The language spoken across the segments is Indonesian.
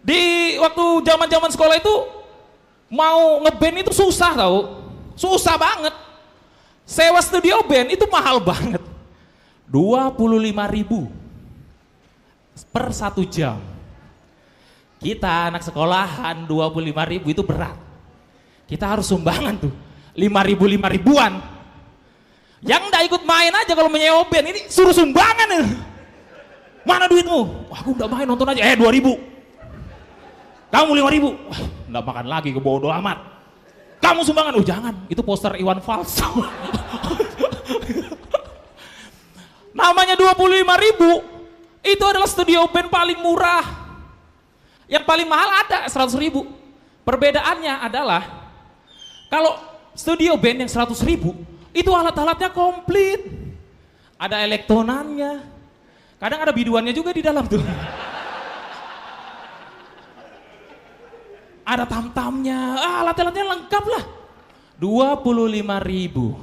Di waktu zaman-zaman sekolah itu mau ngeband itu susah tau. Susah banget. Sewa studio band itu mahal banget. 25 ribu per satu jam. Kita anak sekolahan 25 ribu itu berat. Kita harus sumbangan tuh. 5 ribu, 5 ribuan. Yang nggak ikut main aja kalau menyewa band ini suruh sumbangan. Mana duitmu? Wah, aku nggak main nonton aja. Eh 2 ribu. Kamu 5 ribu. Nggak makan lagi ke bodoh amat. Kamu sumbangan. Oh jangan, itu poster Iwan Fals. Namanya 25 ribu. Itu adalah studio band paling murah. Yang paling mahal ada 100 ribu. Perbedaannya adalah kalau studio band yang 100 ribu itu alat-alatnya komplit. Ada elektronannya. Kadang ada biduannya juga di dalam tuh. Ada tam-tamnya, ah, alat-alatnya lengkap lah. 25 ribu.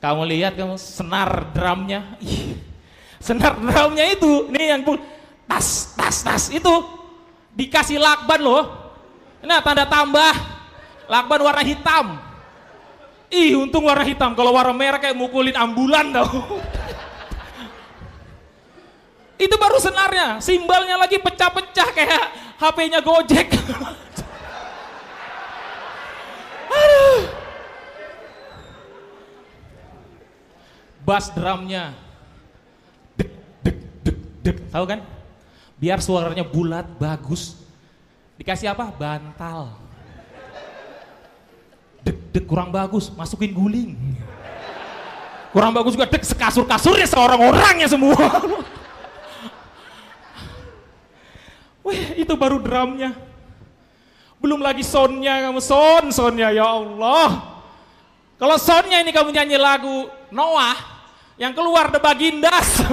Kamu lihat kamu senar drumnya. Ih, senar drumnya itu, nih yang pul tas, tas, tas itu dikasih lakban loh. Nah tanda tambah, lakban warna hitam. Ih untung warna hitam, kalau warna merah kayak mukulin ambulan tau. itu baru senarnya, simbalnya lagi pecah-pecah kayak HP-nya Gojek. Aduh. Bass drumnya. Dek, dek, dek, dek. Tahu kan? Biar suaranya bulat, bagus. Dikasih apa? Bantal. Dek, dek kurang bagus, masukin guling. Kurang bagus juga, dek sekasur-kasurnya seorang orangnya semua. Wih, itu baru drumnya. Belum lagi soundnya kamu, sound, soundnya ya Allah. Kalau soundnya ini kamu nyanyi lagu Noah, yang keluar The Bagindas.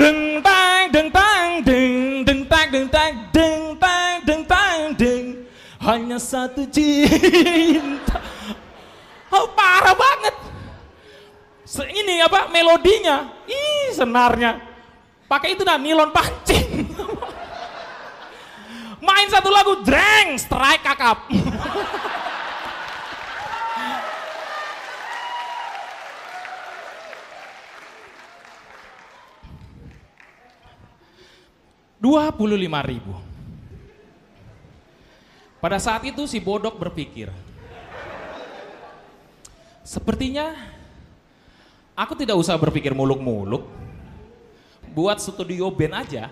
deng tang deng tang deng deng tang deng tang deng tang deng tang deng hanya satu cinta. Oh, parah banget. Ini apa melodinya? Ih, senarnya. Pakai itu dah nilon pancing. Main satu lagu, dreng, strike kakap. Dua puluh lima ribu. Pada saat itu si Bodok berpikir, sepertinya aku tidak usah berpikir muluk-muluk, buat studio band aja,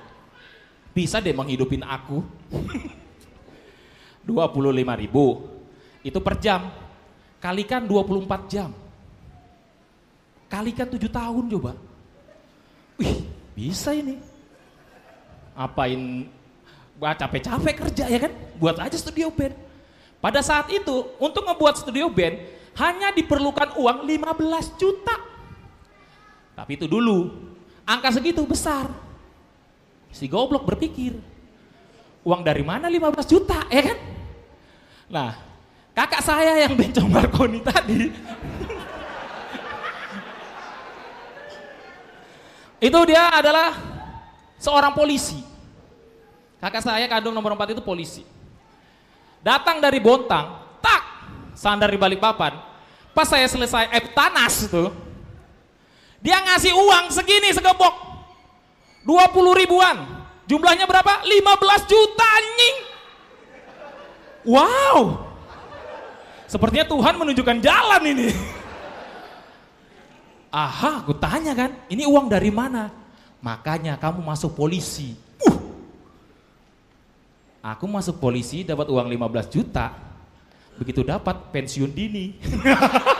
bisa deh menghidupin aku. 25 ribu, itu per jam, kalikan 24 jam, kalikan 7 tahun coba. Wih, bisa ini. Apain Wah, capek-capek kerja ya kan? Buat aja studio band. Pada saat itu, untuk ngebuat studio band, hanya diperlukan uang 15 juta. Tapi itu dulu, angka segitu besar. Si goblok berpikir, uang dari mana 15 juta, ya kan? Nah, kakak saya yang bencong Marconi tadi, itu dia adalah seorang polisi. Kakak saya kandung nomor 4 itu polisi. Datang dari Bontang, tak, sandar di balik papan. Pas saya selesai Eptanas itu, dia ngasih uang segini segepok. 20 ribuan. Jumlahnya berapa? 15 juta anjing. Wow. Sepertinya Tuhan menunjukkan jalan ini. Aha, aku tanya kan, ini uang dari mana? Makanya kamu masuk polisi. Uh. Aku masuk polisi dapat uang 15 juta. Begitu dapat pensiun dini.